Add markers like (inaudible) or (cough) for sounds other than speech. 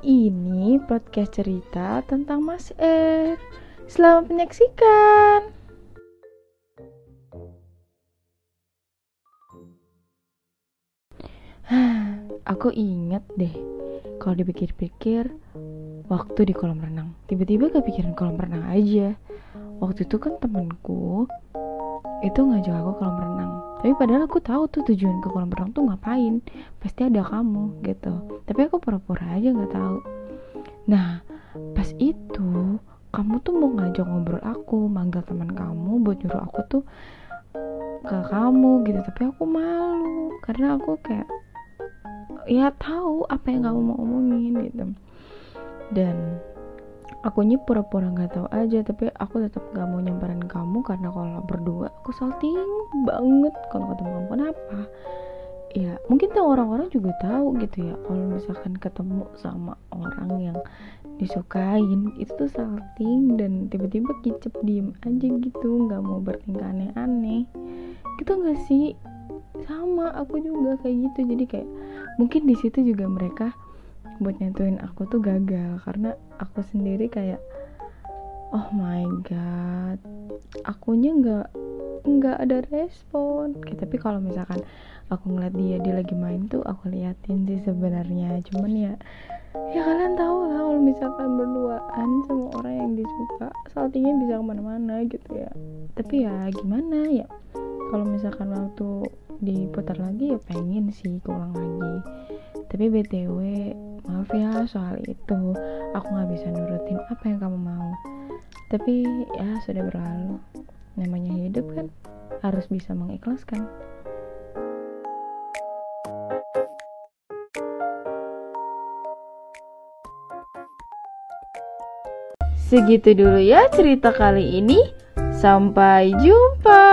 ini podcast cerita tentang Mas R. Selamat menyaksikan. (sighs) Aku inget deh, kalau dipikir-pikir, waktu di kolam renang. Tiba-tiba kepikiran kolam renang aja. Waktu itu kan temenku itu ngajak aku kolam renang. Tapi padahal aku tahu tuh tujuan ke kolam renang tuh ngapain. Pasti ada kamu gitu. Tapi aku pura-pura aja nggak tahu. Nah, pas itu kamu tuh mau ngajak ngobrol aku, manggil teman kamu buat nyuruh aku tuh ke kamu gitu. Tapi aku malu karena aku kayak ya tahu apa yang kamu mau omongin gitu. Dan aku pura-pura nggak tahu aja tapi aku tetap gak mau nyamperin kamu karena kalau berdua aku salting banget kalau ketemu kamu. Kenapa? Ya mungkin tuh orang-orang juga tahu gitu ya kalau misalkan ketemu sama orang yang disukain itu tuh salting dan tiba-tiba kicep diem aja gitu nggak mau bertingkah aneh-aneh. Gitu nggak sih? Sama aku juga kayak gitu. Jadi kayak mungkin di situ juga mereka buat nyentuhin aku tuh gagal. Karena aku sendiri kayak oh my god akunya nggak nggak ada respon. Oke, tapi kalau misalkan aku ngeliat dia dia lagi main tuh aku liatin sih sebenarnya. Cuman ya ya kalian tahu lah kalau misalkan berduaan sama orang yang disuka saltingnya bisa ke mana-mana gitu ya. Tapi ya gimana ya kalau misalkan waktu diputar lagi ya pengen sih keulang lagi. Tapi btw maaf ya soal itu aku nggak bisa nurutin apa yang kamu mau tapi ya sudah berlalu namanya hidup kan harus bisa mengikhlaskan Segitu dulu ya cerita kali ini. Sampai jumpa.